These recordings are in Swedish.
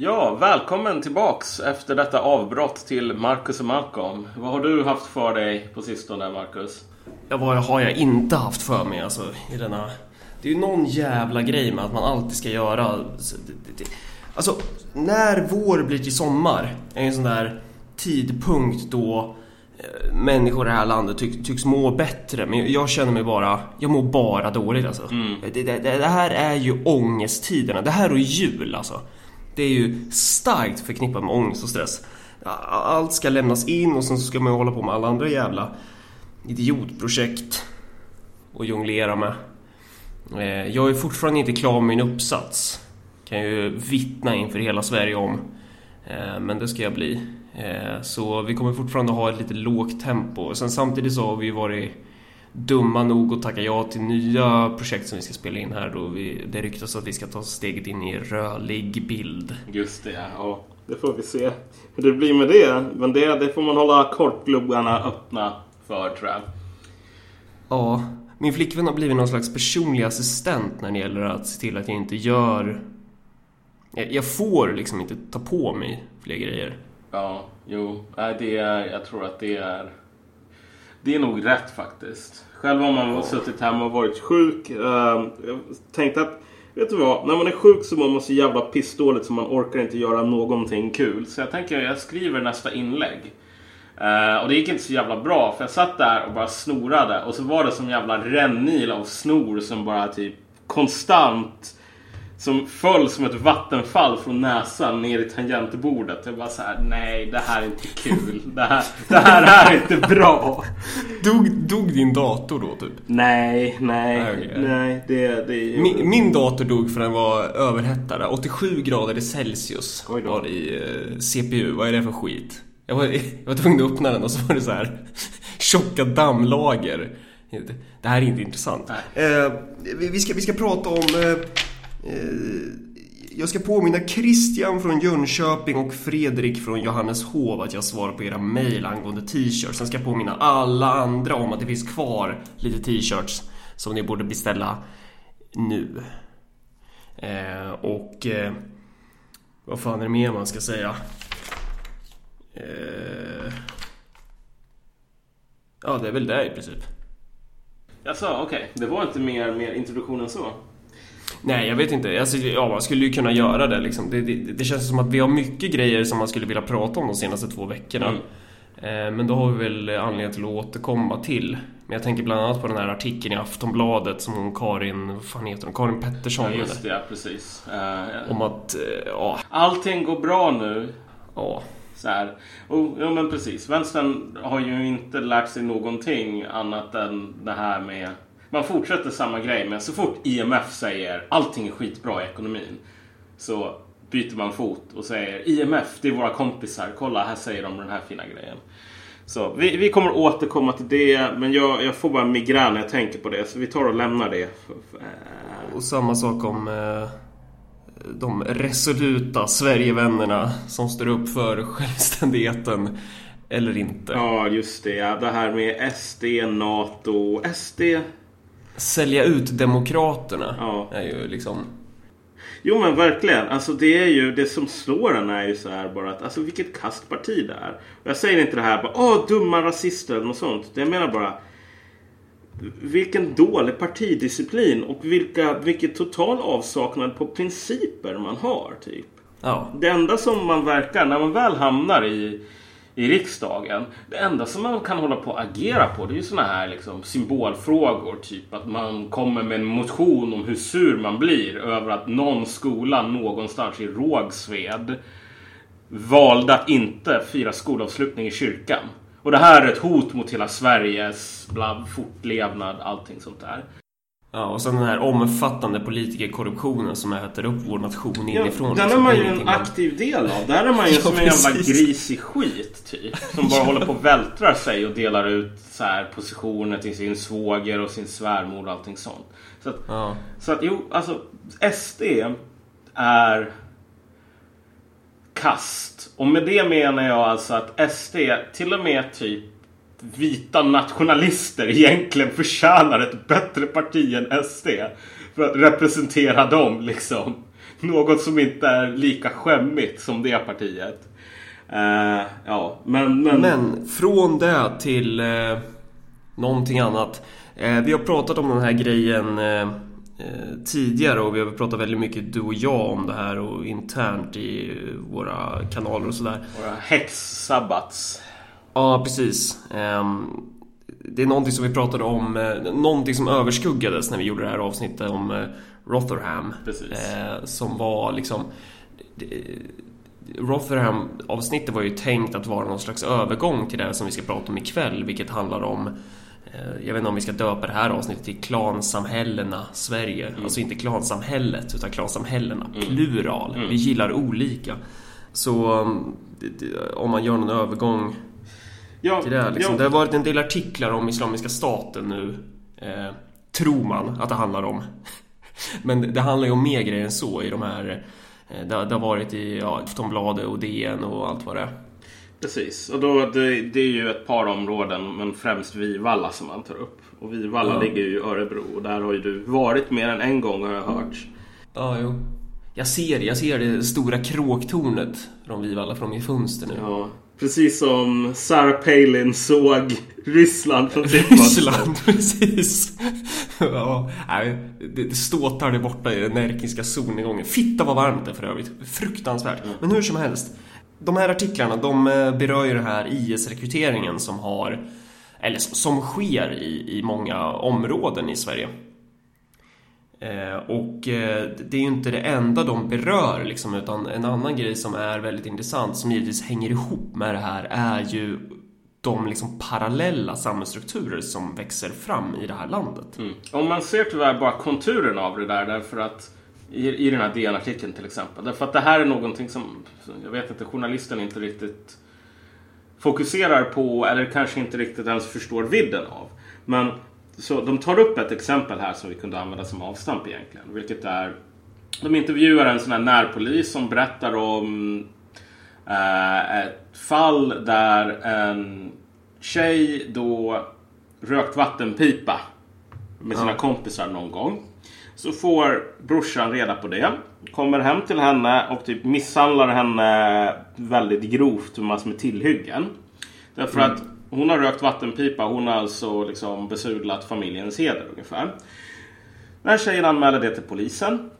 Ja, välkommen tillbaks efter detta avbrott till Marcus och Malcolm. Vad har du haft för dig på sistone, Marcus? Ja, vad har jag inte haft för mig alltså i denna... Det är ju någon jävla grej med att man alltid ska göra... Alltså, när vår blir till sommar är en sån där tidpunkt då eh, människor i det här landet tycks, tycks må bättre. Men jag känner mig bara... Jag mår bara dåligt alltså. Mm. Det, det, det här är ju ångesttiderna. Det här och jul alltså. Det är ju starkt förknippat med ångest och stress. Allt ska lämnas in och sen så ska man ju hålla på med alla andra jävla idiotprojekt och jonglera med. Eh, jag är fortfarande inte klar med min uppsats. Kan ju vittna inför hela Sverige om. Eh, men det ska jag bli. Eh, så vi kommer fortfarande ha ett lite lågt tempo. Sen samtidigt så har vi varit dumma nog att tacka ja till nya projekt som vi ska spela in här då vi, det ryktas att vi ska ta steget in i rörlig bild. Just det, ja. Det får vi se hur det blir med det. Men det, det får man hålla kortgluggarna öppna för tror jag. Ja, min flickvän har blivit någon slags personlig assistent när det gäller att se till att jag inte gör... Jag, jag får liksom inte ta på mig fler grejer. Ja, jo. Det är, jag tror att det är... Det är nog rätt faktiskt. Själv har man suttit hemma och varit sjuk. Uh, jag tänkte att, vet du vad? När man är sjuk så mår man så jävla pissdåligt så man orkar inte göra någonting kul. Så jag tänker att jag skriver nästa inlägg. Uh, och det gick inte så jävla bra för jag satt där och bara snorade och så var det som jävla rännil av snor som bara typ konstant som föll som ett vattenfall från näsan ner i tangentbordet. Jag bara så här, nej det här är inte kul. Det här, det här är inte bra. Dog, dog din dator då typ? Nej, nej, Okej. nej. Det, det Min, min dator dog för den var överhettad. 87 grader Celsius Oj då. var det i eh, CPU. Vad är det för skit? Jag var, jag var tvungen att öppna den och så var det så här tjocka dammlager. Det här är inte intressant. Eh, vi, ska, vi ska prata om... Eh, Eh, jag ska påminna Christian från Jönköping och Fredrik från Johanneshov att jag svarar på era mejl angående t-shirts. Sen ska jag påminna alla andra om att det finns kvar lite t-shirts som ni borde beställa nu. Eh, och... Eh, vad fan är det mer man ska säga? Eh, ja, det är väl det i princip. Jag sa okej, det var inte mer, mer introduktion än så. Nej, jag vet inte. Alltså, ja, man skulle ju kunna göra det liksom. Det, det, det känns som att vi har mycket grejer som man skulle vilja prata om de senaste två veckorna. Mm. Eh, men då har vi väl anledning till att återkomma till. Men jag tänker bland annat på den här artikeln i Aftonbladet som hon Karin, vad fan heter hon? Karin Pettersson. Ja, just det, ja, precis. Eh, Om att, eh, ja, allting går bra nu. ja. Så här. Och, ja men precis. Vänstern har ju inte lärt sig någonting annat än det här med... Man fortsätter samma grej men så fort IMF säger allting är skitbra i ekonomin så byter man fot och säger IMF, det är våra kompisar. Kolla, här säger de den här fina grejen. Så vi, vi kommer återkomma till det men jag, jag får bara migrän när jag tänker på det så vi tar och lämnar det. Eh, Och samma sak om eh, de resoluta Sverigevännerna som står upp för självständigheten eller inte. Ja, just det. Det här med SD, NATO, SD. Sälja ut demokraterna Ja. är ju liksom... Jo men verkligen. Alltså det är ju det som slår en är ju så här bara att alltså vilket kastparti det är. Och jag säger inte det här bara åh dumma rasister eller något sånt. Det jag menar bara vilken dålig partidisciplin och vilka, vilket total avsaknad på principer man har typ. Ja. Det enda som man verkar, när man väl hamnar i, i riksdagen. Det enda som man kan hålla på att agera på det är ju sådana här liksom, symbolfrågor. Typ att man kommer med en motion om hur sur man blir över att någon skola någonstans i Rågsved valde att inte fira skolavslutning i kyrkan. Och det här är ett hot mot hela Sveriges bla, fortlevnad, allting sånt där. Ja, och sen den här omfattande politikerkorruptionen som äter upp vår nation Ja, inifrån. den är liksom. man Det ju en man- aktiv del av. Där är man ju Ja, som en jävla precis. gris i skit typ. Som bara håller på och vältrar sig och delar ut så här positioner till sin svåger och sin svärmor och allting sånt. Så att, Ja. så att jo, alltså SD är kast. Och med det menar jag alltså att SD, till och med typ vita nationalister egentligen förtjänar ett bättre parti än SD. För att representera dem liksom. något som inte är lika skämmigt som det partiet. Uh, ja, men, men... Men från det till uh, någonting annat. Uh, vi har pratat om den här grejen uh, tidigare och vi har pratat väldigt mycket du och jag om det här och internt i våra kanaler och sådär. Våra häxsabbats. Ja, precis. Um, det är någonting som vi pratade om, någonting som överskuggades när vi gjorde det här avsnittet om Rotherham. Precis. som var liksom Rotherham-avsnittet var ju tänkt att vara någon slags övergång till det som vi ska prata om ikväll, vilket handlar om eh, jag vet inte om vi ska döpa det här avsnittet till klansamhällena Sverige. Mm. Alltså inte klansamhället utan klansamhällena, mm. plural. Mm. Vi gillar olika. Så om man gör någon övergång ja, till det. Liksom. Ja. Det har varit en del artiklar om Islamiska staten nu. Eh, tror man att det handlar om. Men det handlar ju om mer grejer än så i de här Eh, det, det har varit i ja, Aftonbladet och DN och allt vad det är. Precis, och då, det, det, är ju ett par områden, men främst Vivalla som man tar upp. Och Vivalla ja. ligger ju i Örebro och där har ju du varit mer än en gång har jag hört. Ja, jo. Jag ser, jag ser det stora kråktornet från Vivalla från min fönster nu. Ja, Precis som Sarah Palin såg Ryssland från sitt Ryssland, precis. ja, det, det ståtar där borta i den närkiska solnedgången. Fitta vad varmt det är för övrigt. Fruktansvärt. Mm. Men hur som helst. De här artiklarna, de eh, berör ju den här IS-rekryteringen som har eller som sker i, i många områden i Sverige. Eh, och eh, det är ju inte det enda de berör liksom, utan en annan grej som är väldigt intressant som givetvis hänger ihop med det här är ju de liksom parallella samhällsstrukturer som växer fram i det här landet. Mm. Om man ser tyvärr bara konturen av det där därför att i, i den här DN-artikeln till exempel. Därför att det här är någonting som jag vet inte journalisten inte riktigt fokuserar på eller kanske inte riktigt ens förstår vidden av. Men så de tar upp ett exempel här som vi kunde använda som avstamp egentligen. Vilket är de intervjuar en sån här närpolis som berättar om eh, ett fall där en tjej då rökt vattenpipa med sina ja. kompisar någon gång. Så får brorsan reda på det. Kommer hem till henne och typ misshandlar henne väldigt grovt med massor med tillhyggen. Därför mm. att hon har rökt vattenpipa. Hon har alltså liksom besudlat familjens heder ungefär. Den här tjejen anmäler det till polisen.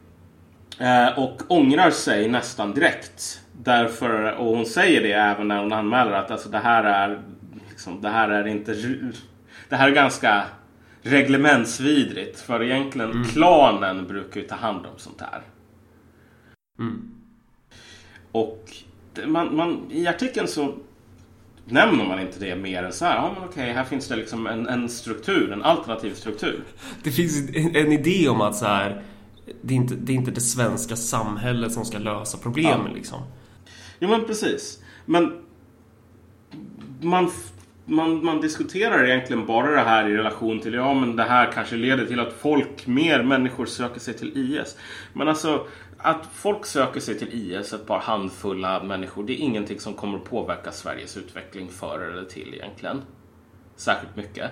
Eh, och ångrar sig nästan direkt. Därför, och hon säger det även när hon anmäler att alltså, det här är liksom, det här är inte det här är ganska reglementsvidrigt. För egentligen mm. klanen brukar ju ta hand om sånt här. Mm. Och man, man, i artikeln så nämner man inte det mer än så här. Ja, men okej, här finns det liksom en, en struktur, en alternativ struktur. Det finns en, en idé om att så här, det är, inte, det är inte det svenska samhället som ska lösa problemen ja. liksom. Jo, men precis. Men man, man, man diskuterar egentligen bara det här i relation till, ja men det här kanske leder till att folk, mer människor söker sig till IS. Men alltså, att folk söker sig till IS, ett par handfulla människor, det är ingenting som kommer att påverka Sveriges utveckling för eller till egentligen. Särskilt mycket.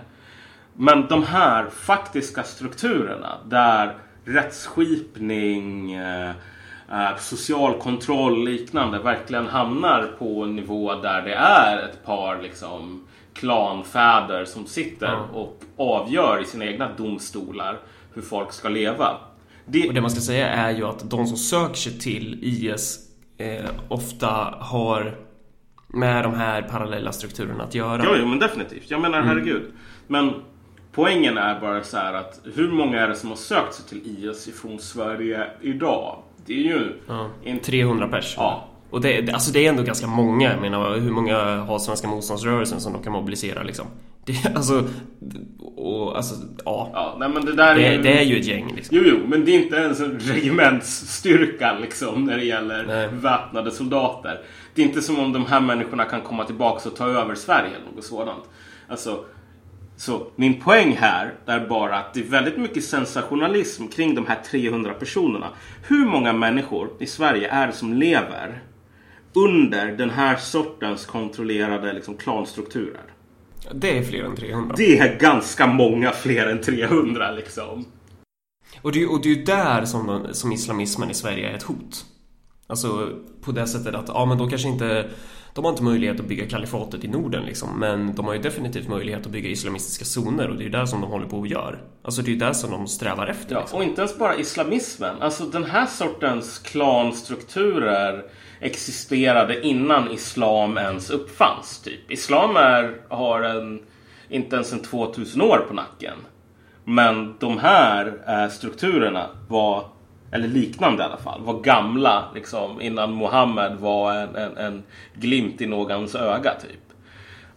Men de här faktiska strukturerna där rättsskipning, eh, eh, social kontroll liknande verkligen hamnar på en nivå där det är ett par liksom klanfäder som sitter och avgör i sina egna domstolar hur folk ska leva. Det... Och det man ska säga är ju att de som söker sig till IS eh, ofta har med de här parallella strukturerna att göra. Ja, jo, men definitivt. Jag menar, mm. herregud. Men poängen är bara så här att hur många är det som har sökt sig till IS ifrån Sverige idag? Det är ju... Ja, en... 300 personer. Ja. Och det, alltså det är ändå ganska många. Jag menar, hur många har Svenska motståndsrörelsen som de kan mobilisera liksom? Det, alltså, och, alltså, ja. ja nej, men det, där det, är, det är ju ett gäng. Liksom. Jo, jo, men det är inte ens en regementsstyrka liksom, när det gäller nej. väpnade soldater. Det är inte som om de här människorna kan komma tillbaka och ta över Sverige eller något sådant. Alltså, så min poäng här är bara att det är väldigt mycket sensationalism kring de här 300 personerna. Hur många människor i Sverige är det som lever under den här sortens kontrollerade liksom, klanstrukturer? Det är fler än 300. Det är ganska många fler än 300 liksom. Och det, är- och det är ju där som, som islamismen i Sverige är ett hot. Alltså på det sättet att, ja men de kanske inte De har inte möjlighet att bygga kalifatet i Norden liksom Men de har ju definitivt möjlighet att bygga islamistiska zoner och det är ju där som de håller på och gör Alltså det är ju där som de strävar efter Ja, liksom. och inte ens bara islamismen. Alltså den här sortens klanstrukturer existerade innan islam ens uppfanns. Typ. Islam är, har en, inte ens en 2000 år på nacken. Men de här eh, strukturerna var, eller liknande i alla fall, var gamla liksom, innan Muhammed var en, en, en glimt i någons öga. typ.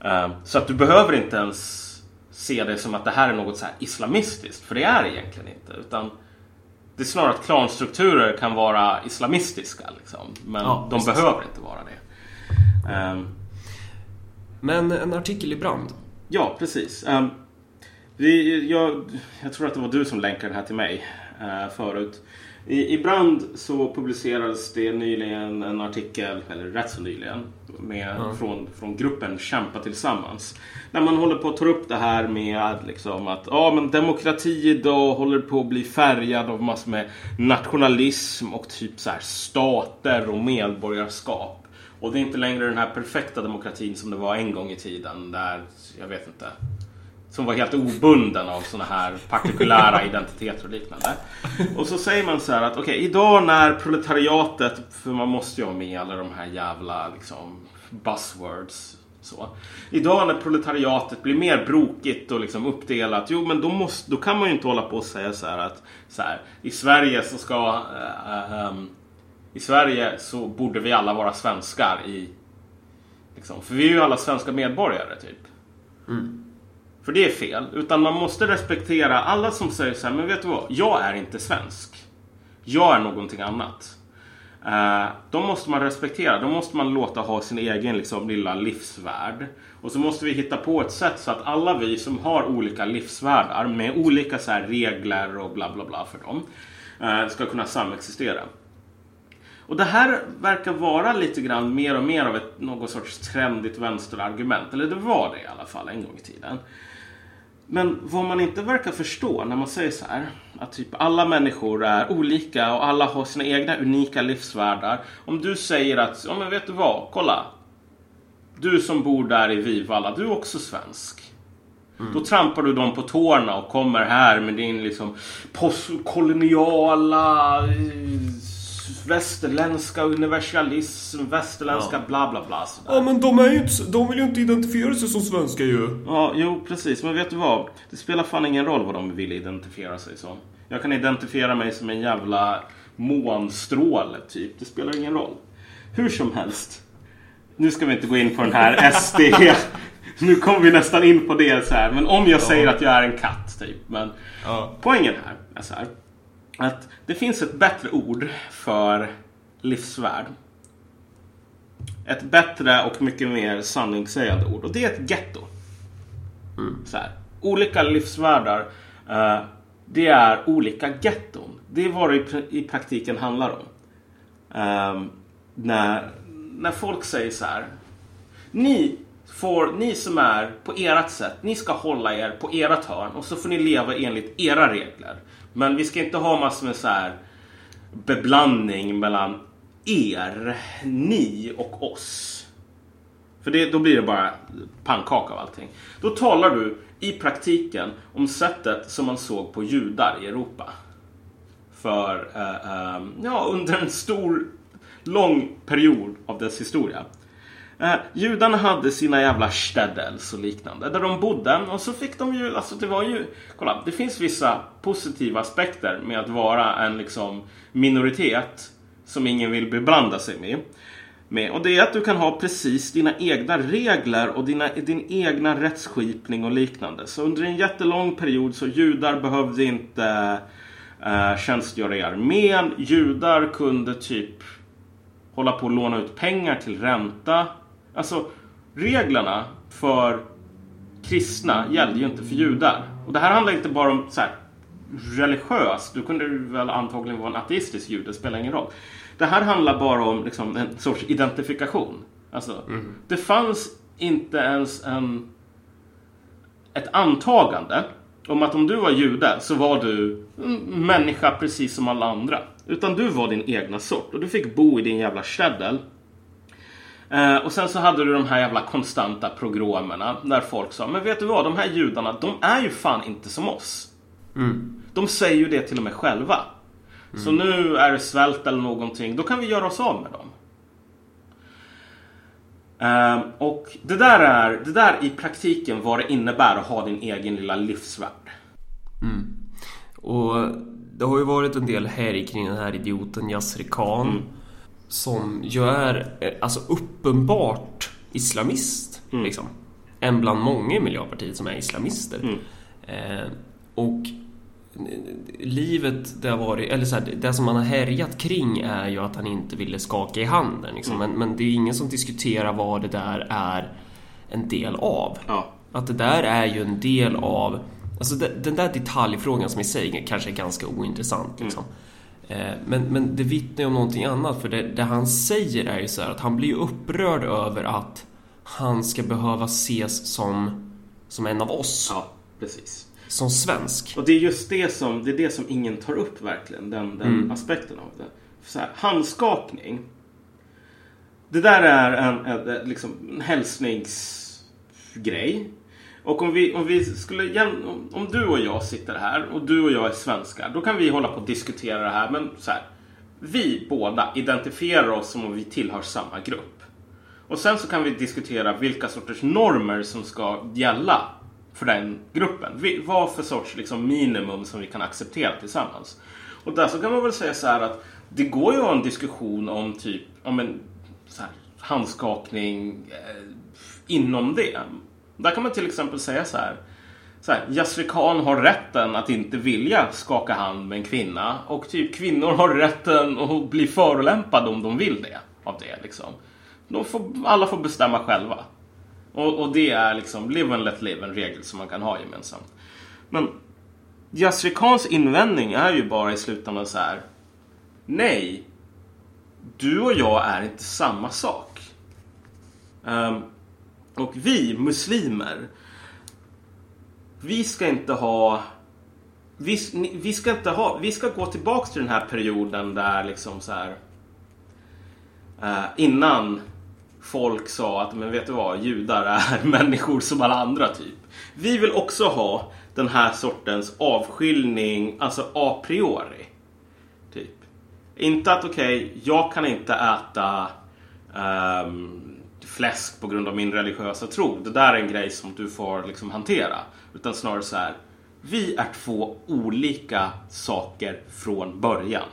Eh, så att du behöver inte ens se det som att det här är något så islamistiskt. För det är det egentligen inte. Utan det är snarare att klanstrukturer kan vara islamistiska. Liksom. Men Ja, de precis. behöver inte vara det. Ehm, Men en artikel i Brand ja, precis. Ehm, vi, jag, jag tror att det var du som länkade det här till mig eh, förut. I, I Brand så publicerades det nyligen en artikel, eller rätt så nyligen, med, från, från gruppen Kämpa Tillsammans. Där man håller på att ta upp det här med liksom att ja, men demokrati idag håller på att bli färgad av massor med nationalism och typ så här stater och medborgarskap. Och det är inte längre den här perfekta demokratin som det var en gång i tiden där, jag vet inte, som var helt obunden av såna här partikulära identiteter och liknande. Och så säger man så här att okej, idag när proletariatet, för man måste ju ha med alla de här jävla liksom buzzwords. Så. Idag när proletariatet blir mer brokigt och liksom uppdelat, jo men då, måste, då kan man ju inte hålla på och säga så här att så här, i Sverige så ska eh, ehm, i Sverige så borde vi alla vara svenskar i liksom, för vi är ju alla svenska medborgare typ. För det är fel. Utan man måste respektera alla som säger så här, men vet du vad? Jag är inte svensk. Jag är någonting annat. Eh, uh, de måste man respektera. De måste man låta ha sin egen liksom, lilla livsvärld. Och så måste vi hitta på ett sätt så att alla vi som har olika livsvärldar med olika så här, regler och bla bla bla för dem eh, ska kunna samexistera. Och det här verkar vara lite grann mer och mer av ett någon sorts trendigt vänsterargument. Eller det var det i alla fall en gång i tiden. Men vad man inte verkar förstå när man säger så här. Att typ alla människor är olika och alla har sina egna unika livsvärldar. Om du säger att, ja men vet du vad, kolla. Du som bor där i Vivalla, du är också svensk. Då trampar du dem på tårna och kommer här med din liksom postkoloniala eh, västerländska universalism, västerländska bla bla bla. Sådär. Ja men de är ju inte, de vill ju inte identifiera sig som svenska ju Ja, jo precis. Men vet du vad? Det spelar fan ingen roll vad de vill identifiera sig som. Jag kan identifiera mig som en jävla månstråle typ. Det spelar ingen roll. Hur som helst. Nu ska vi inte gå in på den här SD. Nu kommer vi nästan in på det så här. Men om jag säger att jag är en katt typ. Men Ja. poängen här är så här. Att det finns ett bättre ord för livsvärld. Ett bättre och mycket mer sanningssägande ord. Och det är ett getto. Så här. Olika livsvärldar. eh, det är olika getton. Det är vad det i, pr- i praktiken handlar om. Ehm, när, när folk säger så här. Ni, får, ni som är på ert sätt, ni ska hålla er på ert hörn och så får ni leva enligt era regler. Men vi ska inte ha massor med så här beblandning mellan er, ni och oss. För det, då blir det bara pannkaka av allting. Då talar du i praktiken om sättet som man såg på judar i Europa. För eh, eh, ja, under en stor, lång period av dess historia. Eh, judarna hade sina jävla städels och liknande där de bodde och så fick de ju, alltså det var ju, kolla, det finns vissa positiva aspekter med att vara en liksom minoritet som ingen vill beblanda sig med. med. Och det är att du kan ha precis dina egna regler och dina, din egna rättsskipning och liknande. Så under en jättelång period så judar behövde inte eh, tjänstgöra i armén. Judar kunde typ hålla på och låna ut pengar till ränta. Alltså, reglerna för kristna gällde ju inte för judar. Och det här handlar inte bara om så här, religiöst. Du kunde väl antagligen vara en ateistisk jude, det spelar ingen roll. Det här handlar bara om liksom, en sorts identifikation. Alltså, Det fanns inte ens en, ett antagande om att om du var jude så var du människa precis som alla andra. Utan du var din egna sort och du fick bo i din jävla käddel. Eh, och sen så hade du de här jävla konstanta progromerna där folk sa Men vet du vad, de här judarna, de är ju fan inte som oss. De säger ju det till och med själva. Så nu är det svält eller någonting, då kan vi göra oss av med dem. Eh, och det där är det där i praktiken vad det innebär att ha din egen lilla livsvärld. Och det har ju varit en del härj kring den här idioten Yasri Khan. Som ju är eh, alltså uppenbart islamist. Liksom. En bland många i Miljöpartiet som är islamister. Eh, och livet det har varit, eller så här, det som man har härjat kring är ju att han inte ville skaka i handen. Liksom. Men, men det är ingen som diskuterar vad det där är en del av. Ja. Att det där är ju en del av Alltså de- den där detaljfrågan som i sig kanske är ganska ointressant liksom. Eh, Men, men det vittnar ju om någonting annat för det, det han säger är ju så att han blir upprörd över att han ska behöva ses som, som en av oss. ja, precis. Som svensk. Och det är just det som, det är det som ingen tar upp verkligen, den, den aspekten av det. Så här, handskakning. Det där är en, en, en, liksom, en hälsningsgrej. Och om, vi, om, vi skulle, om, om du och jag sitter här och du och jag är svenskar, då kan vi hålla på och diskutera det här. Men så här, vi båda identifierar oss som om vi tillhör samma grupp. Och sen så kan vi diskutera vilka sorters normer som ska gälla för den gruppen. Vi- Vad för sorts liksom, minimum som vi kan acceptera tillsammans. Och där så kan man väl säga så här att det går ju att ha en diskussion om typ om en så här, handskakning eh, inom det. Där kan man till exempel säga så här. Så här, Yasri Khan har rätten att inte vilja skaka hand med en kvinna och typ kvinnor har rätten att bli förolämpade om de vill det. Av det liksom. De får, alla får bestämma själva. Och, och det är liksom live and let live, en regel som man kan ha gemensamt. Men Yasri Khans invändning är ju bara i slutändan så här. Nej, du och jag är inte samma sak. Um, och vi muslimer, vi ska inte ha vi, vi ska inte ha, vi ska gå tillbaks till den här perioden där liksom så här eh, innan folk sa att men vet du vad, judar är människor som alla andra typ. Vi vill också ha den här sortens avskiljning, alltså a priori. Typ. Inte att okej, jag kan inte äta ehm, fläsk på grund av min religiösa tro. Det där är en grej som du får liksom hantera. Utan snarare så här. Vi är två olika saker från början.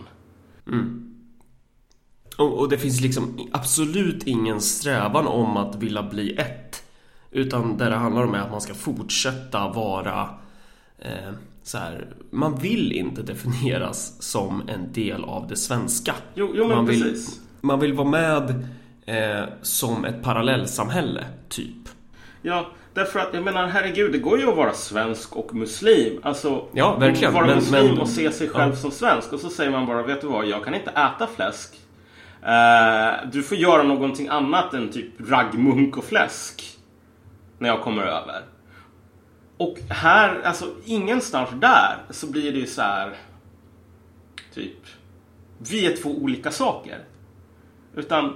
Och, och det finns liksom absolut ingen strävan om att vilja bli ett. Utan det det handlar om är att man ska fortsätta vara eh, så här, Man vill inte definieras som en del av det svenska. Jo, jo, men man vill, precis. Man vill vara med eh, som ett parallellsamhälle, typ. Ja, därför att jag menar herregud, det går ju att vara svensk och muslim. Alltså, Ja, verkligen, vara men- muslim men- och se sig själv ja. som svensk. Och så säger man bara, vet du vad, jag kan inte äta fläsk. Eh, du får göra någonting annat än typ raggmunk och fläsk. När jag kommer över. Och här, alltså ingenstans där så blir det ju så här. Typ. Vi är två olika saker. Utan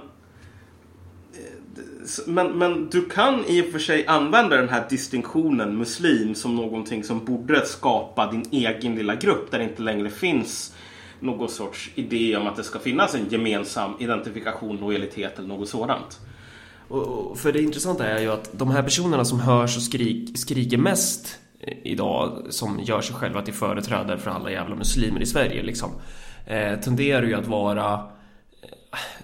men, men du kan i och för sig använda den här distinktionen muslim som någonting som borde skapa din egen lilla grupp där det inte längre finns någon sorts idé om att det ska finnas en gemensam identifikation, lojalitet eller något sådant. Och, och för det intressanta är ju att de här personerna som hörs och skrik, skriker mest idag som gör sig själva till företrädare för alla jävla muslimer i Sverige liksom eh, tenderar ju att vara eh,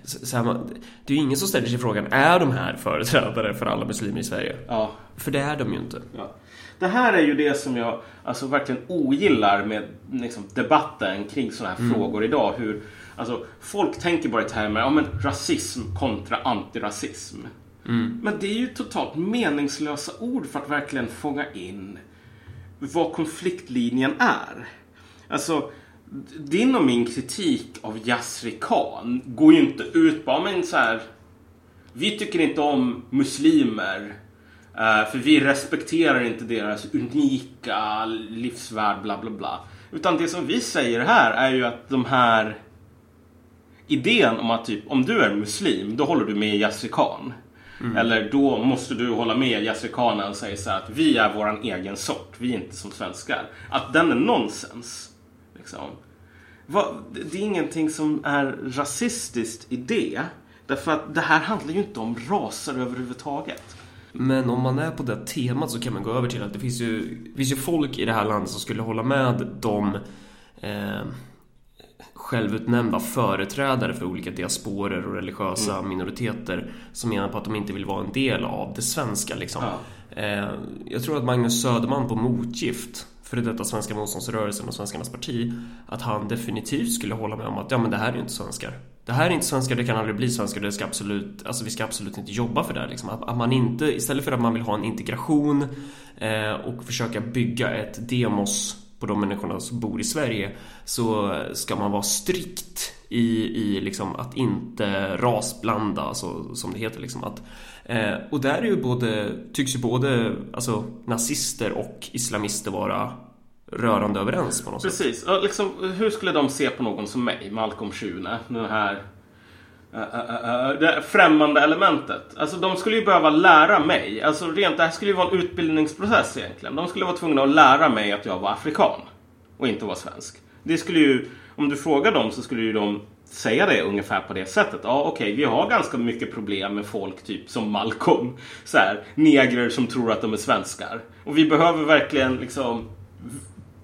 så här, man- det är ju ingen som ställer sig frågan Är de här företrädare för alla muslimer i Sverige? Ja, För det är de ju inte Ja. Det här är ju det som jag alltså, verkligen ogillar med liksom, debatten kring sådana här frågor idag. Hur, alltså, folk tänker bara i termer om rasism kontra antirasism. Men det är ju totalt meningslösa ord för att verkligen fånga in vad konfliktlinjen är. Alltså, din och min kritik av Yasri Khan går ju inte ut på, men så här, vi tycker inte om muslimer. Eh, för vi respekterar inte deras unika livsvärld, bla bla bla. Utan det som vi säger här är ju att de här idén om att typ, om du är muslim, då håller du med Yasser Khan. Eller då måste du hålla med Yasser Khan och säga så här att vi är våran egen sort, vi är inte som svenskar. Att den är nonsens. Liksom. Det är ingenting som är rasistiskt i det. Därför att det här handlar ju inte om raser överhuvudtaget. Men om man är på det temat så kan man gå över till att det finns ju, finns ju folk i det här landet som skulle hålla med de eh, självutnämnda företrädare för olika diasporer och religiösa minoriteter som menar på att de inte vill vara en del av det svenska liksom. Eh, jag tror att Magnus Söderman på Motgift för detta Svenska motståndsrörelsen och Svenskarnas parti att han definitivt skulle hålla med om att ja men det här är ju inte svenskar. Det här är inte svenskar, det kan aldrig bli svenskar, det ska absolut, alltså vi ska absolut inte jobba för det här liksom. Att, att man inte, istället för att man vill ha en integration eh, och försöka bygga ett demos på de människorna som bor i Sverige så ska man vara strikt i, i liksom att inte rasblanda, alltså, som det heter. Liksom. Att, eh, och där är ju både, tycks ju både alltså, nazister och islamister vara rörande överens på något sätt. Precis. Och liksom, hur skulle de se på någon som mig, Malcolm Schune? Den här äh, äh, det främmande elementet. Alltså de skulle ju behöva lära mig. Alltså rent, det här skulle ju vara en utbildningsprocess egentligen. De skulle vara tvungna att lära mig att jag var afrikan. Och inte var svensk. Det skulle ju, om du frågar dem så skulle ju de säga det ungefär på det sättet. Ja, okej, vi har ganska mycket problem med folk typ som Malcolm. Så här, negrer som tror att de är svenskar. Och vi behöver verkligen liksom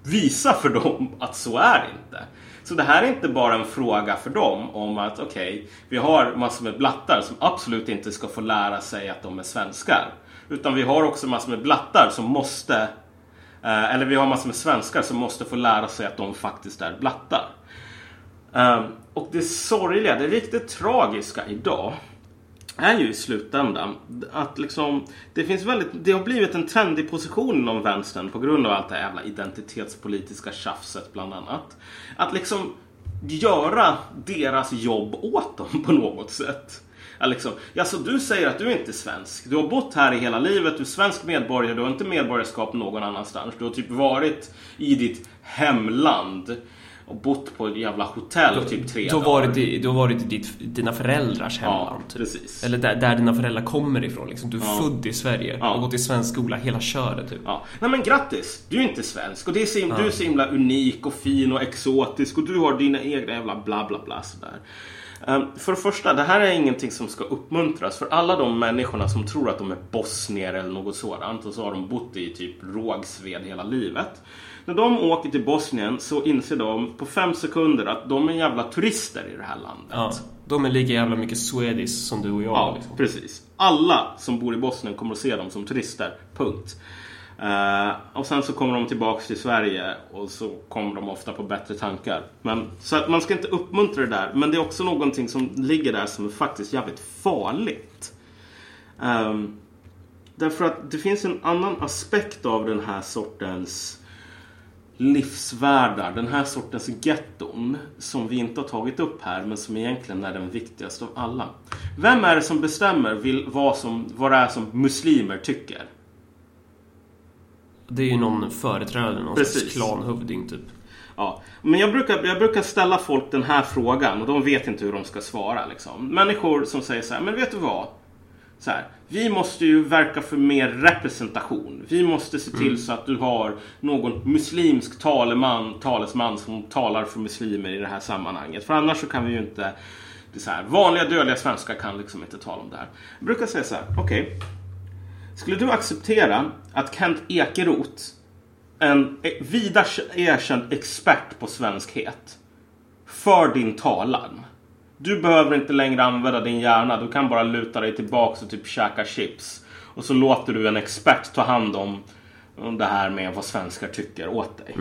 visa för dem att så är det inte. Så det här är inte bara en fråga för dem om att okej, vi har massor med blattar som absolut inte ska få lära sig att de är svenskar. Utan vi har också massor med blattar som måste, eh, eller vi har massor med svenskar som måste få lära sig att de faktiskt är blattar. Ehm, och det sorgliga, det riktigt tragiska idag är ju i slutändan att liksom det finns väldigt, det har blivit en trendig position inom vänstern på grund av allt det här jävla identitetspolitiska tjafset bland annat. Att liksom göra deras jobb åt dem på något sätt. Liksom, alltså, du säger att du inte är svensk. Du har bott här i hela livet, du är svensk medborgare, du har inte medborgarskap någon annanstans. Du har typ varit i ditt hemland och bott på ett jävla hotell i typ tre har dagar. i, du har varit i ditt, dina föräldrars Ja, hemland. typ. precis. Eller där, där dina föräldrar kommer ifrån. Liksom. Du är Ja. född i Sverige Ja. och gått i svensk skola hela köret. Typ. Ja. Nej men grattis! Du är inte svensk och det är så, du är så himla unik och fin och exotisk och du har dina egna jävla bla bla bla sådär. Um, för det första, det här är ingenting som ska uppmuntras för alla de människorna som tror att de är bosnier eller något sådant och så har de bott i typ Rågsved hela livet. När de åker till Bosnien så inser de på fem sekunder att de är jävla turister i det här landet. Ja. De är lika jävla mycket swedish som du och jag. Ja, liksom. precis. Alla som bor i Bosnien kommer att se dem som turister. Punkt. Eh, och sen så kommer de tillbaks till Sverige och så kommer de ofta på bättre tankar. Men, så att man ska inte uppmuntra det där. Men det är också någonting som ligger där som är faktiskt jävligt farligt. Ehm, därför att det finns en annan aspekt av den här sortens livsvärldar, den här sortens getton som vi inte har tagit upp här men som egentligen är den viktigaste av alla. Vem är det som bestämmer vad, som, vad det är som muslimer tycker? Det är ju någon företrädare, någon Precis. klanhövding typ. Ja, men jag brukar, jag brukar ställa folk den här frågan och de vet inte hur de ska svara. Liksom. Människor som säger så här, men vet du vad? Så här, vi måste ju verka för mer representation. Vi måste se till så att du har någon muslimsk taleman, talesman som talar för muslimer i det här sammanhanget. För annars så kan vi ju inte... Det så här, vanliga dödliga svenskar kan liksom inte tala om det här. Jag brukar säga så här, okej. Skulle du acceptera att Kent Ekeroth, en vida erkänd expert på svenskhet, för din talan. Du behöver inte längre använda din hjärna. Du kan bara luta dig tillbaks och typ käka chips. Och så låter du en expert ta hand om det här med vad svenskar tycker åt dig.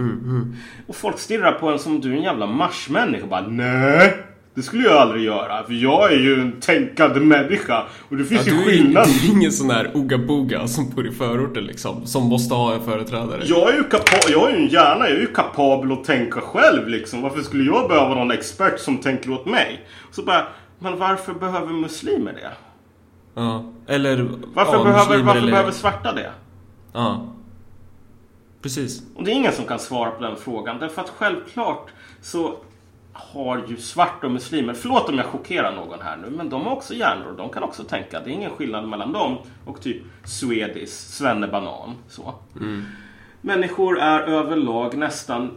Och folk stirrar på en som du är en jävla marsmänniska och bara Nej! Det skulle jag aldrig göra. För jag är ju en tänkande människa. Och det finns Ja, ju du, är, skillnad. du är ingen sån där oga-boga som bor i förorten liksom. Som måste ha en företrädare. Jag är ju kapa- jag är ju en hjärna, jag är ju kapabel att tänka själv liksom. Varför skulle jag behöva någon expert som tänker åt mig? Så bara, men varför behöver muslimer det? Ja. Eller... Varför, ja, behöver, varför eller... behöver svarta det? Ja. Precis. Och det är ingen som kan svara på den frågan. Därför att självklart så har ju svarta och muslimer, förlåt om jag chockerar någon här nu, men de har också hjärnor de kan också tänka. Det är ingen skillnad mellan dem och typ Swedish, svennebanan. Så. Människor är överlag nästan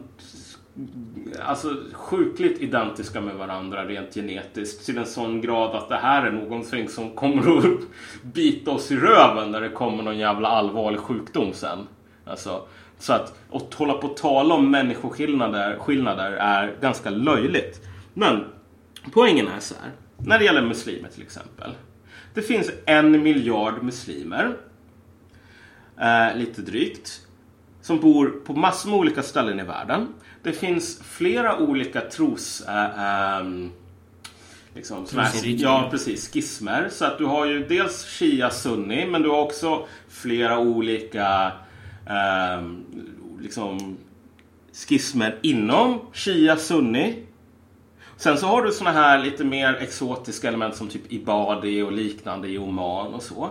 alltså, sjukligt identiska med varandra rent genetiskt till en sån grad att det här är någonting som kommer att bita oss i röven när det kommer någon jävla allvarlig sjukdom sen. Alltså, så att, att hålla på att tala om människoskillnader skillnader är ganska löjligt. Men poängen är så här. När det gäller muslimer till exempel. Det finns en miljard muslimer. Eh, lite drygt. Som bor på massor med olika ställen i världen. Det finns flera olika tros... Eh, ehm, liksom, här- ja, precis. Schismer. Så att du har ju dels Shia Sunni, men du har också flera olika eh, liksom, schismer inom Shia Sunni. Sen så har du såna här lite mer exotiska element som typ Ibadi och liknande i Oman och så.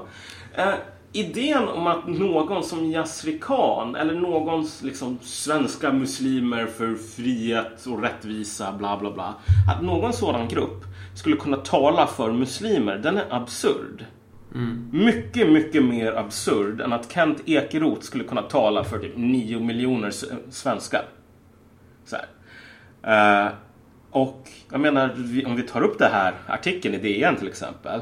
Eh, idén om att någon som Yasri Khan eller någon liksom svenska muslimer för frihet och rättvisa bla bla bla. Att någon sådan grupp skulle kunna tala för muslimer, den är absurd. Mycket, mycket mer absurd än att Kent Ekeroth skulle kunna tala för typ 9 miljoner svenskar. Så. Eh, och jag menar, om vi tar upp det här artikeln i DN till exempel.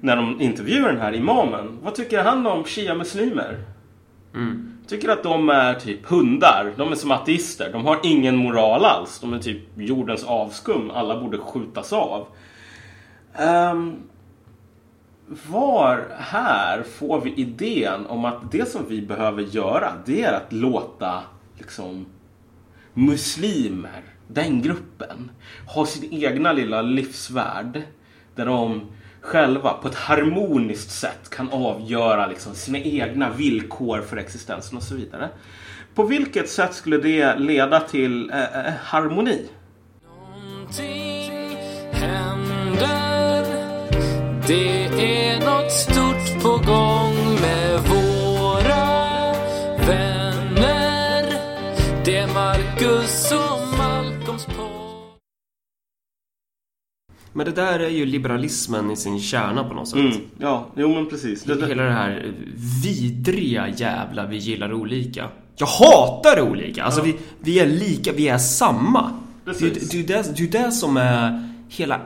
När de intervjuar den här imamen. Vad tycker han om shia-muslimer? Tycker att de är typ hundar. De är som ateister. De har ingen moral alls. De är typ jordens avskum. Alla borde skjutas av. Ehm, var här får vi idén om att det som vi behöver göra det är att låta liksom muslimer, den gruppen, ha sin egna lilla livsvärld där de själva på ett harmoniskt sätt kan avgöra liksom sina egna villkor för existensen och så vidare. På vilket sätt skulle det leda till eh, eh harmoni? Någonting händer det är något stort på gång med våra vänner Det är Marcus och Malcolms podd Men det där är ju liberalismen i sin kärna på något sätt. Mm, ja, jo men precis. Det, det, Hela det här vidriga jävla vi gillar olika. Jag hatar olika! Alltså vi, vi är lika, vi är samma. Precis. Det, det, är ju det, det är det som är hela,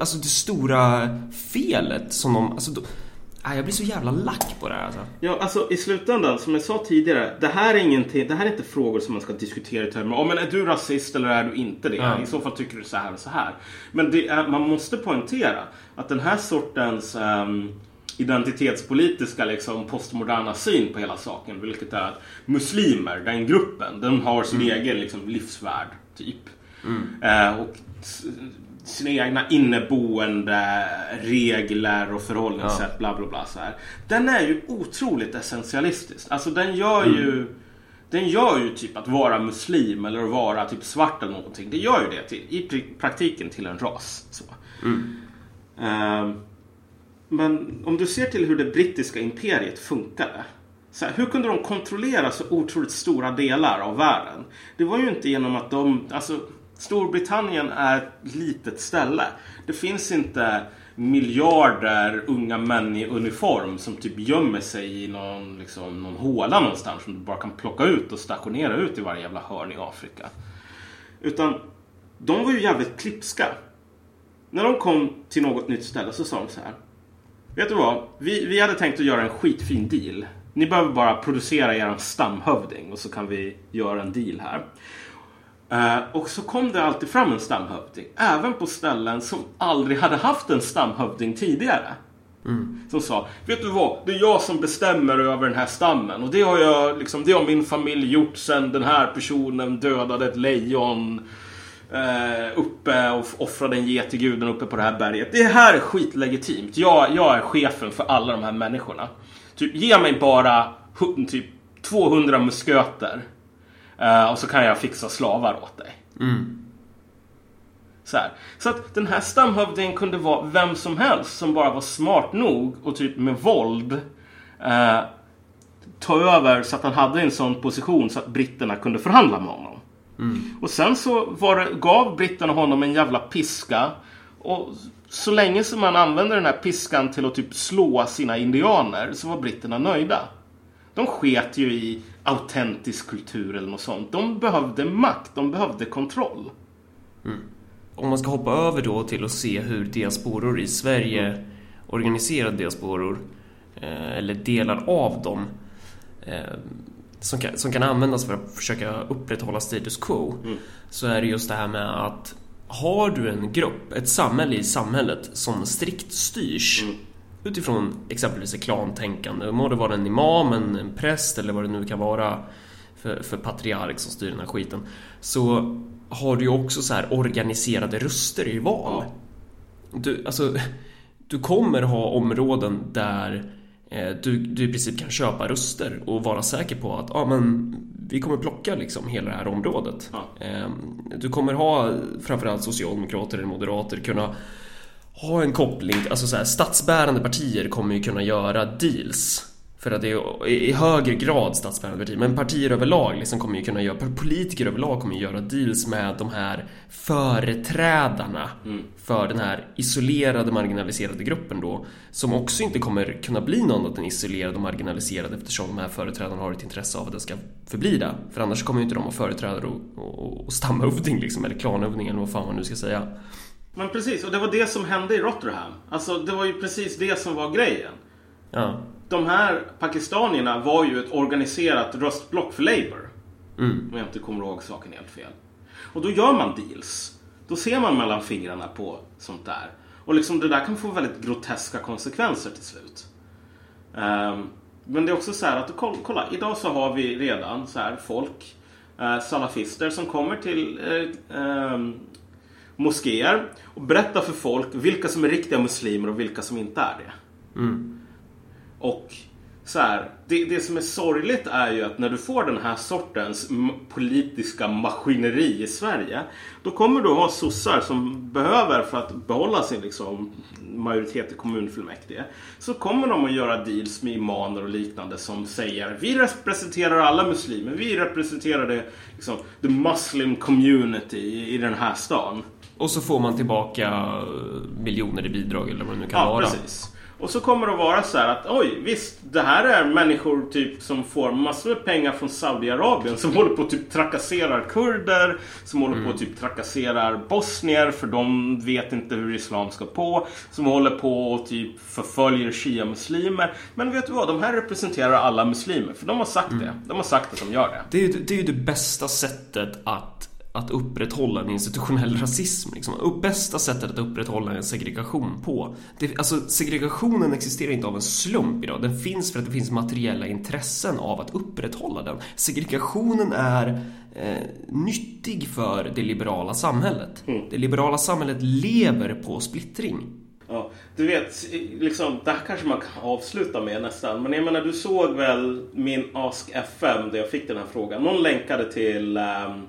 alltså det stora felet som de, alltså de, nej, jag blir så jävla lack på det här alltså. Ja, alltså i slutändan, som jag sa tidigare, det här är, ingenting, det här är inte frågor som man ska diskutera i termer av, men är du rasist eller är du inte det? Ja. I så fall tycker du så här och så här. Men är, man måste poängtera att den här sortens ehm, identitetspolitiska liksom, postmoderna syn på hela saken, vilket är att muslimer, den gruppen, den har sin egen liksom, livsvärld, typ. Eh, och sina egna inneboende regler och förhållningssätt, bla bla bla. Så här. Den är ju otroligt essentialistisk. Alltså den gör ju den gör ju typ att vara muslim eller att vara typ svart eller någonting. Det gör ju det till, i praktiken till en ras. Så. Ehm, men om du ser till hur det brittiska imperiet funkade. Så här, hur kunde de kontrollera så otroligt stora delar av världen? Det var ju inte genom att de... Alltså, Storbritannien är ett litet ställe. Det finns inte miljarder unga män i uniform som typ gömmer sig i någon, liksom, någon håla någonstans som du bara kan plocka ut och stationera ut i varje jävla hörn i Afrika. Utan de var ju jävligt klipska. När de kom till något nytt ställe så sa de så här. Vet du vad? Vi, vi hade tänkt att göra en skitfin deal. Ni behöver bara producera er stamhövding och så kan vi göra en deal här. Eh, och så kom det alltid fram en stamhövding. Även på ställen som aldrig hade haft en stamhövding tidigare. Som sa, vet du vad? Det är jag som bestämmer över den här stammen. Och det har jag, liksom, det har min familj gjort sen den här personen dödade ett lejon eh, uppe och offrade en get till guden uppe på det här berget. Det här är skitlegitimt. Jag, jag är chefen för alla de här människorna. Typ, ge mig bara typ 200 musköter. Eh, och så kan jag fixa slavar åt dig. Så, här. så att den här stamhövdingen kunde vara vem som helst som bara var smart nog och typ med våld eh, ta över så att han hade en sån position så att britterna kunde förhandla med honom. Och sen så det, gav britterna honom en jävla piska. Och så länge som man använde den här piskan till att typ slå sina indianer så var britterna nöjda. De sket ju i autentisk kultur eller något sånt. De behövde makt, de behövde kontroll. Om man ska hoppa över då till att se hur diasporor i Sverige, organiserade diasporor, eh, eller delar av dem, eh, som kan, som kan användas för att försöka upprätthålla status quo, så är det just det här med att har du en grupp, ett samhälle i samhället som strikt styrs utifrån exempelvis ett klantänkande, må det vara en imam, en, en präst eller vad det nu kan vara för, för patriark som styr den här skiten, så har du ju också så här organiserade röster i val. Du, alltså, du kommer ha områden där eh, du, du i princip kan köpa röster och vara säker på att ah, men, vi kommer plocka liksom hela det här området. Ja. Eh, du kommer ha framförallt socialdemokrater eller moderater kunna ha en koppling, alltså så här, statsbärande partier kommer ju kunna göra deals. För att det är i högre grad statsbärande partier, men partier överlag liksom kommer ju kunna göra, politiker överlag kommer ju göra deals med de här företrädarna för den här isolerade marginaliserade gruppen då, som också inte kommer kunna bli någon annat än isolerad och marginaliserad eftersom de här företrädarna har ett intresse av att det ska förbli det. För annars kommer ju inte de ha företrädare och, och, och stamhövding liksom, eller klanhövding eller vad fan man nu ska säga. Men precis, och det var det som hände i Rotherham. Alltså det var ju precis det som var grejen. Ja. De här pakistanierna var ju ett organiserat röstblock för Labour. Om jag inte kommer ihåg saken helt fel. Och då gör man deals. Då ser man mellan fingrarna på sånt där. Och liksom det där kan få väldigt groteska konsekvenser till slut. Ehm, men det är också så här att kolla, kolla idag så har vi redan så här folk, eh, salafister som kommer till eh, ehm, moskéer och berättar för folk vilka som är riktiga muslimer och vilka som inte är det. Och så här, det, det som är sorgligt är ju att när du får den här sortens politiska maskineri i Sverige. Då kommer du ha sossar som behöver för att behålla sin liksom, majoritet i kommunfullmäktige. Så kommer de att göra deals med imaner och liknande som säger vi representerar alla muslimer. Vi representerar det, liksom, the muslim community i, i den här stan. Och så får man tillbaka eh, miljoner i bidrag eller vad det nu kan Ja, vara. precis. Och så kommer det att vara så här att oj, visst, det här är människor typ som får massor med pengar från Saudiarabien som håller på att typ trakasserar kurder, som håller på att typ trakasserar bosnier för de vet inte hur islam ska på, som håller på och typ förföljer shia-muslimer. Men vet du vad, de här representerar alla muslimer, för de har sagt det. De har sagt att de gör det. Det är, ju, det är ju det bästa sättet att, att upprätthålla en institutionell rasism. Liksom. Bästa sättet att upprätthålla en segregation på. Det, alltså, segregationen existerar inte av en slump idag. Den finns för att det finns materiella intressen av att upprätthålla den. Segregationen är eh, nyttig för det liberala samhället. Det liberala samhället lever på splittring. Ja, du vet, liksom, det här kanske man kan avsluta med nästan. Men jag menar, du såg väl min Ask FM där jag fick den här frågan. Någon länkade till... ehm,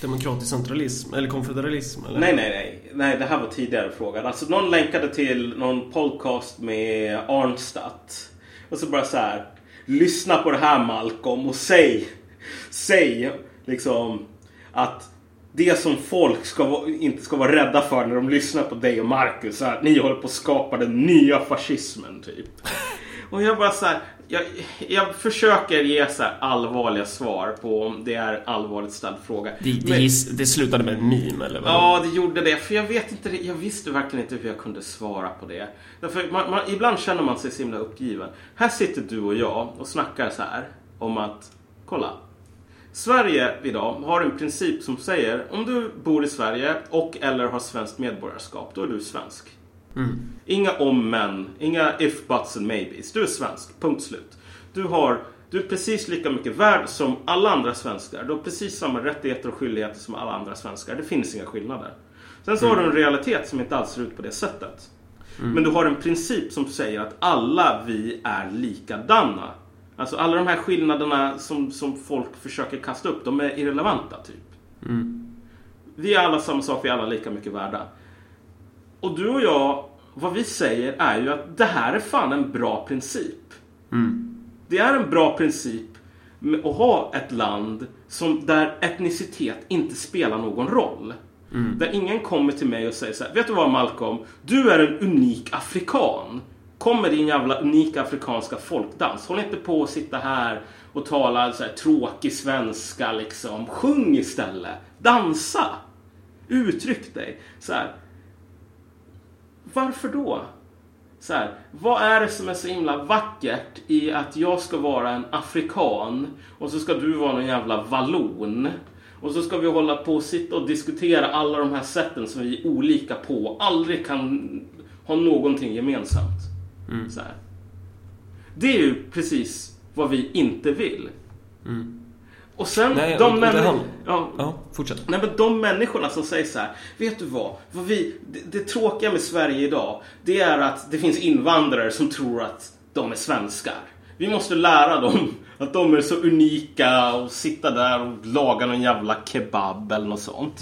Demokratisk centralism, eller konfederalism, eller? nej, nej, nej. Nej, det här var tidigare frågan. Alltså, någon länkade till någon podcast med Arnstadt. Och så bara så här. Lyssna på det här Malcolm och säg, säg liksom att det som folk ska, inte ska vara rädda för när de lyssnar på dig och Marcus är att ni håller på att skapa den nya fascismen typ. Och jag bara så här, jag, jag försöker ge så här allvarliga svar på om det är allvarligt ställd fråga. Det, det, Men- giss- det slutade med en meme, eller vad? Ja, det gjorde det. För jag vet inte, jag visste verkligen inte hur jag kunde svara på det. Därför man, man, ibland känner man sig så himla uppgiven. Här sitter du och jag och snackar så här om att, kolla. Sverige idag har en princip som säger om du bor i Sverige och eller har svenskt medborgarskap, då är du svensk. Inga om men, inga if, buts and maybes. Du är svensk, punkt slut. Du, har, du är precis lika mycket värd som alla andra svenskar. Du har precis samma rättigheter och skyldigheter som alla andra svenskar. Det finns inga skillnader. Sen så har du en realitet som inte alls ser ut på det sättet. Men du har en princip som säger att alla vi är likadana. Alltså alla de här skillnaderna som, som folk försöker kasta upp, de är irrelevanta typ. vi är alla samma sak, vi är alla lika mycket värda. Och du och jag, vad vi säger är ju att det här är fan en bra princip. Det är en bra princip att ha ett land som, där etnicitet inte spelar någon roll. Där ingen kommer till mig och säger så här, vet du vad Malcolm? Du är en unik afrikan. Kom med din jävla unika afrikanska folkdans. Håll inte på att sitta här och tala så här tråkig svenska liksom. Sjung istället. Dansa. Uttryck dig. Så här. Varför då? Så här, vad är det som är så himla vackert i att jag ska vara en afrikan och så ska du vara någon jävla vallon? Och så ska vi hålla på och sitta och diskutera alla de här sätten som vi är olika på och aldrig kan ha någonting gemensamt. Så här. Det är ju precis vad vi inte vill. Och sen Nej, de och- och det männi- hand- ja, Ja, fortsätt. Nej men de människorna som säger så här, vet du vad? vad vi, det, det tråkiga med Sverige idag, det är att det finns invandrare som tror att de är svenskar. Vi måste lära dem att de är så unika och sitta där och laga någon jävla kebab eller något sånt.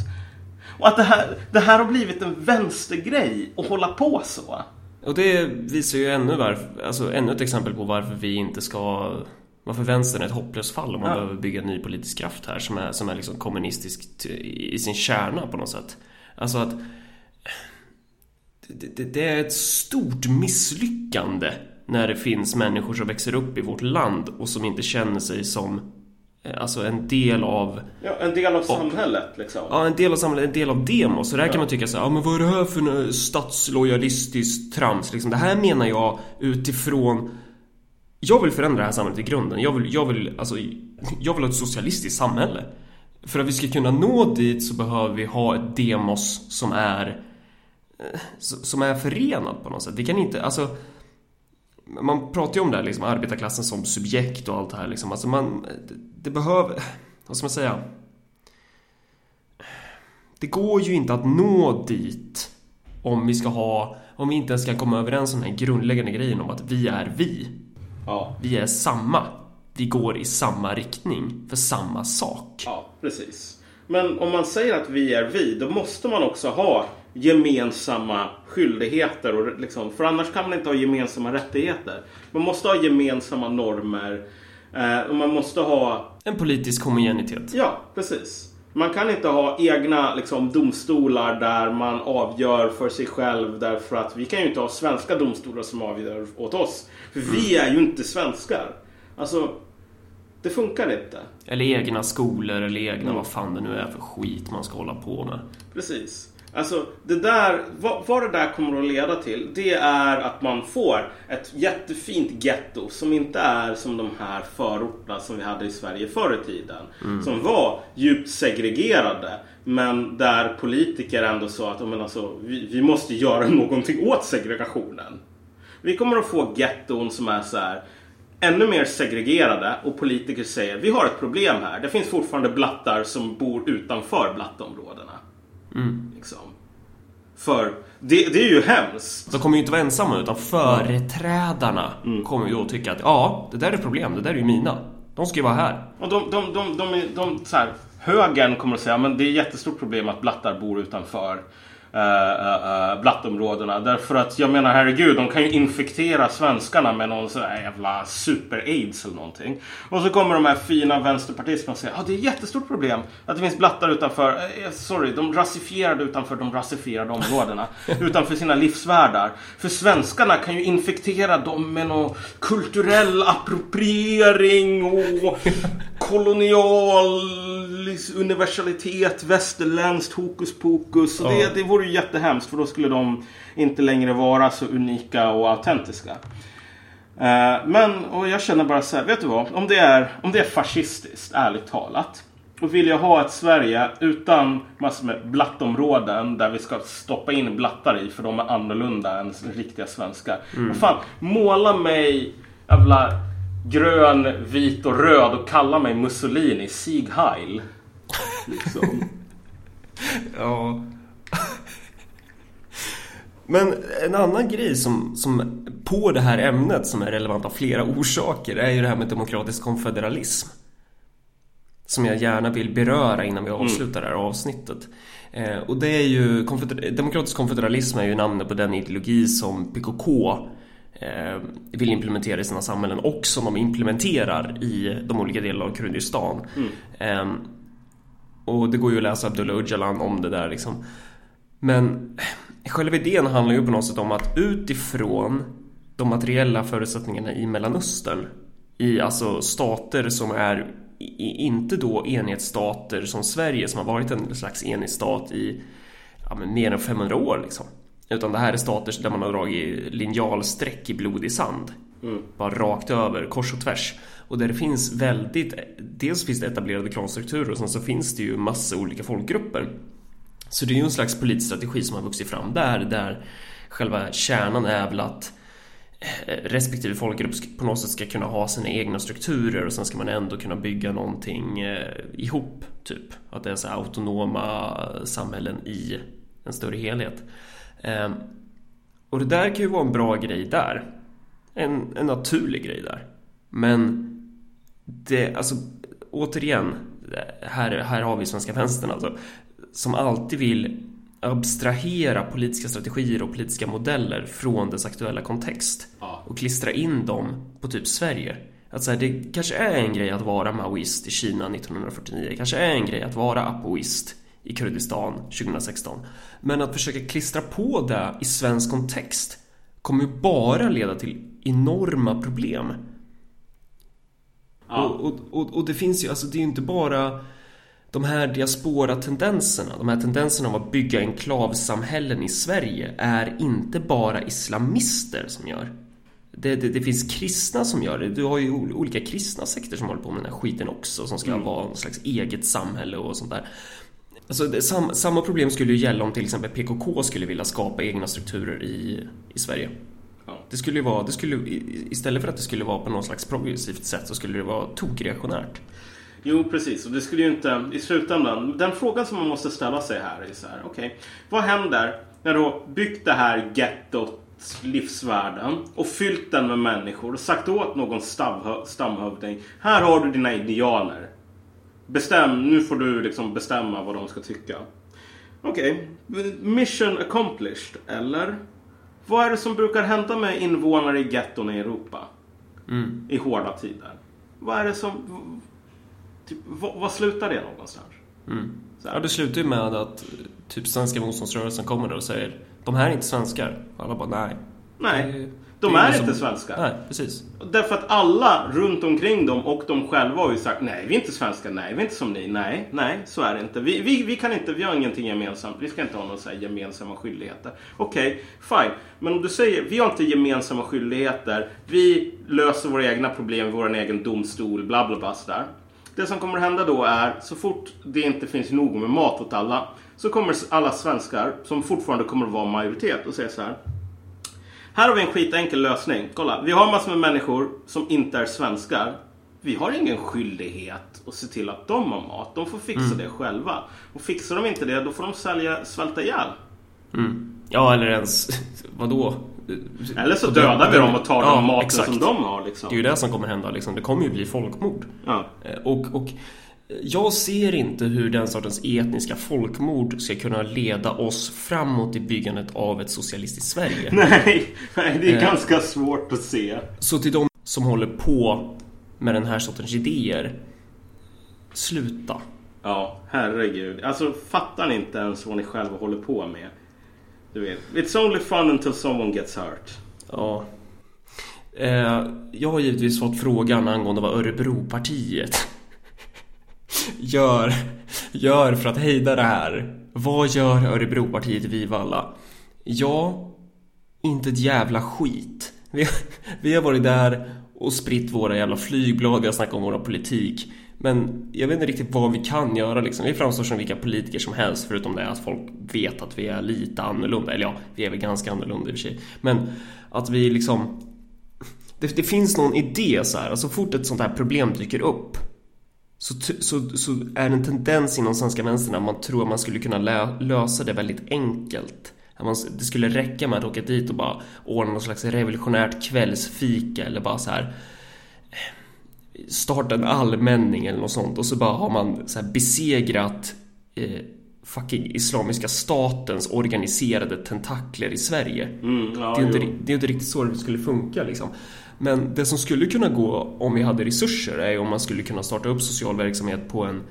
Och att det här, det här har blivit en vänstergrej att hålla på så. Och det visar ju ännu, varför, alltså ännu ett exempel på varför vi inte ska varför vänstern är ett hopplöst fall om man Ja. behöver bygga en ny politisk kraft här som är, som är liksom kommunistisk i sin kärna på något sätt. Alltså att det, det, det är ett stort misslyckande när det finns människor som växer upp i vårt land och som inte känner sig som eh, alltså en del av Ja, en del av samhället liksom. Ja, en del av samhället, en del av demos. Så där kan man tycka så här, ja men vad är det här för något statslojalistiskt trams? Liksom, det här menar jag utifrån jag vill förändra det här samhället i grunden. Jag vill, jag vill, alltså, jag vill ha ett socialistiskt samhälle. För att vi ska kunna nå dit så behöver vi ha ett demos som är eh, som är förenad på något sätt. Det kan inte, alltså man pratar ju om det här liksom, arbetarklassen som subjekt och allt det här liksom. Alltså man, det, det behöver, vad ska man säga? Det går ju inte att nå dit om vi ska ha, om vi inte ens ska komma överens om den här grundläggande grejen om att vi är vi. Ja, Vi är samma. Vi går i samma riktning för samma sak. Ja, precis. Men om man säger att vi är vi, då måste man också ha gemensamma skyldigheter. Och liksom, för annars kan man inte ha gemensamma rättigheter. Man måste ha gemensamma normer. Eh, och man måste ha... En politisk homogenitet. Ja, precis. Man kan inte ha egna liksom, domstolar där man avgör för sig själv. Därför att vi kan ju inte ha svenska domstolar som avgör åt oss. För vi är ju inte svenskar. Alltså, det funkar inte. Eller egna skolor eller egna vad fan det nu är för skit man ska hålla på med. Precis. Alltså, det där, vad, vad det där kommer att leda till, det är att man får ett jättefint getto som inte är som de här förorterna som vi hade i Sverige förr i tiden. Som var djupt segregerade. Men där politiker ändå sa att men alltså, vi, vi måste göra någonting åt segregationen. Vi kommer att få getton som är så här ännu mer segregerade och politiker säger vi har ett problem här. Det finns fortfarande blattar som bor utanför blattområdena. Liksom. För det, det är ju hemskt. De kommer ju inte vara ensamma utan företrädarna kommer ju då tycka att ja, det där är problem, det där är ju mina. De ska ju vara här. Och de, de, de, de, de, de så här, högern kommer att säga men det är ett jättestort problem att blattar bor utanför uh, blattområdena. Därför att jag menar herregud, de kan ju infektera svenskarna med någon sån här jävla super-aids eller någonting. Och så kommer de här fina vänsterpartisterna och säger att ah, det är ett jättestort problem att det finns blattar utanför, eh, sorry, de rasifierade utanför de rasifierade områdena. utanför sina livsvärldar. För svenskarna kan ju infektera dem med någon kulturell appropriering och kolonial universalitet, västerländskt hokus pokus. Och det, det vore ju jättehemskt för då skulle de inte längre vara så unika och autentiska. Eh, Men, och jag känner bara så här, vet du vad? Om det är, om det är fascistiskt, ärligt talat. Och vill jag ha ett Sverige utan massor med blattområden där vi ska stoppa in blattar i för de är annorlunda än riktiga svenskar. Vad fan, måla mig jävla grön, vit och röd och kalla mig Mussolini, Sieg Heil. Liksom. Ja. Men en annan grej som, som på det här ämnet som är relevant av flera orsaker är ju det här med demokratisk konfederalism. som jag gärna vill beröra innan vi avslutar det här avsnittet. Eh, och det är ju, konfeder- demokratisk konfederalism är ju namnet på den ideologi som PKK eh, vill implementera i sina samhällen och som de implementerar i de olika delarna av Kurdistan. Eh, och det går ju att läsa Abdullah Öcalan om det där liksom. Men själva idén handlar ju på något sätt om att utifrån de materiella förutsättningarna i Mellanöstern i alltså stater som är inte då enhetsstater som Sverige som har varit en slags enhetsstat i ja, mer än 500 år liksom. Utan det här är stater där man har dragit linjalsträck i blodig sand. Bara rakt över, kors och tvärs. Och där det finns väldigt, dels finns det etablerade klanstrukturer och sen så finns det ju massa olika folkgrupper. Så det är ju en slags politisk strategi som har vuxit fram där, där själva kärnan är väl att eh, respektive folkgrupp på något sätt ska kunna ha sina egna strukturer och sen ska man ändå kunna bygga någonting eh, ihop, typ. Att det är så här autonoma samhällen i en större helhet. Ehm, och det där kan ju vara en bra grej där. En, en naturlig grej där. Men det, alltså återigen, eh, här, här har vi svenska vänstern alltså, som alltid vill abstrahera politiska strategier och politiska modeller från dess aktuella kontext och klistra in dem på typ Sverige. Att så här, det kanske är en grej att vara maoist i Kina 1949, det kanske är en grej att vara apoist i Kurdistan 2016. Men att försöka klistra på det i svensk kontext kommer ju bara leda till enorma problem. Ja. Och, och, och, och det finns ju, alltså det är ju inte bara de här diaspora-tendenserna, de här tendenserna av att bygga enklavsamhällen i Sverige är inte bara islamister som gör. Det, det, det finns kristna som gör det. Du har ju ol- olika kristna sekter som håller på med den här skiten också som ska vara någon slags eget samhälle och sånt där. Alltså, det, sam, samma problem skulle ju gälla om till exempel PKK skulle vilja skapa egna strukturer i, i Sverige. Ja. Det skulle ju vara, det skulle, istället för att det skulle vara på något slags progressivt sätt så skulle det vara tokreaktionärt. Jo, precis. Och det skulle ju inte... I slutändan, den frågan som man måste ställa sig här är så här, okej. vad händer när du har byggt det här gettot, livsvärlden och fyllt den med människor och sagt åt någon stamhö- stamhövding, här har du dina idealer. Bestäm, nu får du liksom bestämma vad de ska tycka. Okej, mission accomplished, eller? Vad är det som brukar hända med invånare i getton i Europa? I hårda tider? Vad är det som... Typ, vad, vad slutar det någonstans? Så här. Ja, det slutar ju med att typ svenska motståndsrörelsen kommer där och säger de här är inte svenskar. Och alla bara nej. Nej, Det- de det är inte som- svenskar. Nej, precis. Därför att alla runt omkring dem och de själva har ju sagt nej, vi är inte svenskar, nej, vi är inte som ni, nej, nej, så är det inte. Vi, vi, vi kan inte, vi har ingenting gemensamt, vi ska inte ha några så här gemensamma skyldigheter. Okej, fine. Men om du säger vi har inte gemensamma skyldigheter, vi löser våra egna problem i vår egen domstol, bla bla bla sådär. Det som kommer att hända då är, så fort det inte finns nog med mat åt alla, så kommer alla svenskar, som fortfarande kommer att vara majoritet, och säga så här. Här har vi en skitenkel lösning. Kolla, vi har massor med människor som inte är svenskar. Vi har ingen skyldighet att se till att de har mat. De får fixa det själva. Och fixar de inte det, då får de sälja, svälta ihjäl. Ja, eller ens vadå? Eller så dödar vi dem och tar Ja, den maten exakt. som de har. Liksom. Det är ju det som kommer hända liksom. Det kommer ju bli folkmord. Ja. Eh, Och, och jag ser inte hur den sortens etniska folkmord ska kunna leda oss framåt i byggandet av ett socialistiskt Sverige. Nej, nej, det är Eh. ganska svårt att se. Så till de som håller på med den här sortens idéer, sluta. Ja, herregud. Alltså, fattar ni inte ens vad ni själva håller på med? Du vet, it's only fun until someone gets hurt. Ja. Eh, jag har givetvis fått frågan angående vad Örebropartiet gör, gör för att hejda det här. Vad gör Örebropartiet i Vivalla? Ja, inte ett jävla skit. Vi, vi har varit där och spritt våra jävla flygblad, vi har snackat om vår politik. Men jag vet inte riktigt vad vi kan göra liksom. Vi framstår som vilka politiker som helst förutom det att folk vet att vi är lite annorlunda. Eller ja, vi är väl ganska annorlunda i och för sig. Men att vi liksom... Det, det finns någon idé så här, alltså fort ett sånt här problem dyker upp så, så, så är det en tendens inom svenska vänstern att man tror att man skulle kunna lö, lösa det väldigt enkelt. Att man, det skulle räcka med att åka dit och bara ordna någon slags revolutionärt kvällsfika eller bara så här starta en allmänning eller något sånt och så bara har man så besegrat eh, fucking Islamiska statens organiserade tentakler i Sverige. Mm, ja, det, är inte, det är inte riktigt så det skulle funka liksom. Men det som skulle kunna gå om vi hade resurser är om man skulle kunna starta upp social verksamhet på en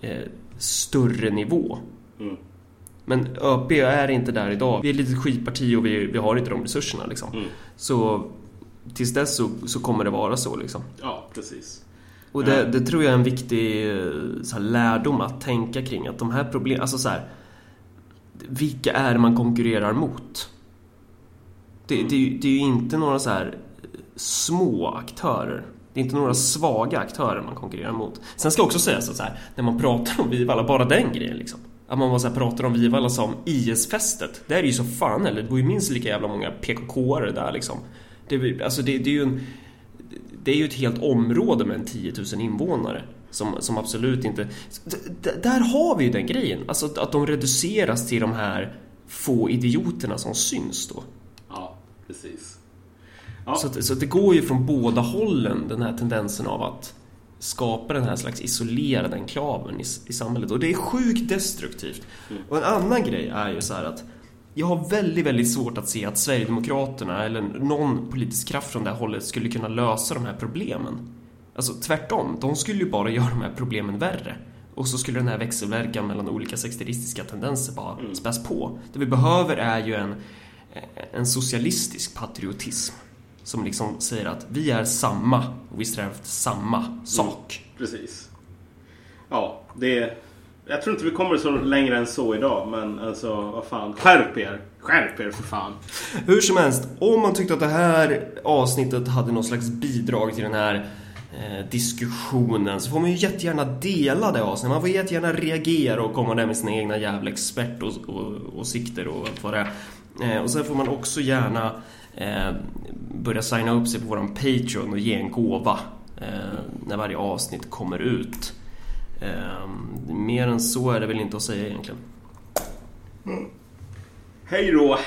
eh, större nivå. Mm. Men ÖP är inte där idag. Vi är ett litet skitparti och vi, vi har inte de resurserna liksom. Mm. Så tills dess så, så kommer det vara så liksom. Ja, precis. Och det, det tror jag är en viktig eh, här, lärdom att tänka kring att de här problemen, alltså så här, Vilka är det man konkurrerar mot? Det, det, är ju- det är ju inte några så här eh, små aktörer. Det är inte några svaga aktörer man konkurrerar mot. Sen ska också sägas att så här, när man pratar om Vivalla, bara den grejen liksom. Att man bara så här pratar om Vivalla som IS-fästet. Det är ju så fan eller det bor ju minst lika jävla många PKK-are där liksom. Det, är- alltså det, det är ju en det är ju ett helt område med en 10 000 invånare som, som absolut inte... D- där har vi ju den grejen, alltså att, att de reduceras till de här få idioterna som syns då. Ja, precis. Ja. Så, att, så att det går ju från båda hållen, den här tendensen av att skapa den här slags isolerade enklaven i, i samhället. Och det är sjukt destruktivt. Och en annan grej är ju så här att jag har väldigt, väldigt svårt att se att Sverigedemokraterna eller någon politisk kraft från det här hållet skulle kunna lösa de här problemen. Alltså tvärtom, de skulle ju bara göra de här problemen värre. Och så skulle den här växelverkan mellan olika sekteristiska tendenser bara späs på. Det vi behöver är ju en, en socialistisk patriotism. Som liksom säger att vi är samma och vi strävar efter samma sak. Precis. Ja, det... Jag tror inte vi kommer så längre än så idag, men alltså vad fan. Skärp er! Skärp er för fan! Hur som helst, om man tyckte att det här avsnittet hade någon slags bidrag till den här eh, diskussionen så får man ju jättegärna dela det avsnittet. Man får jättegärna reagera och komma där med sina egna jävla expertåsikter och allt vad det är. Eh, och sen får man också gärna eh, börja signa upp sig på våran Patreon och ge en gåva eh, när varje avsnitt kommer ut. Ehm, mer än så är det väl inte att säga egentligen. Mm. Hej då!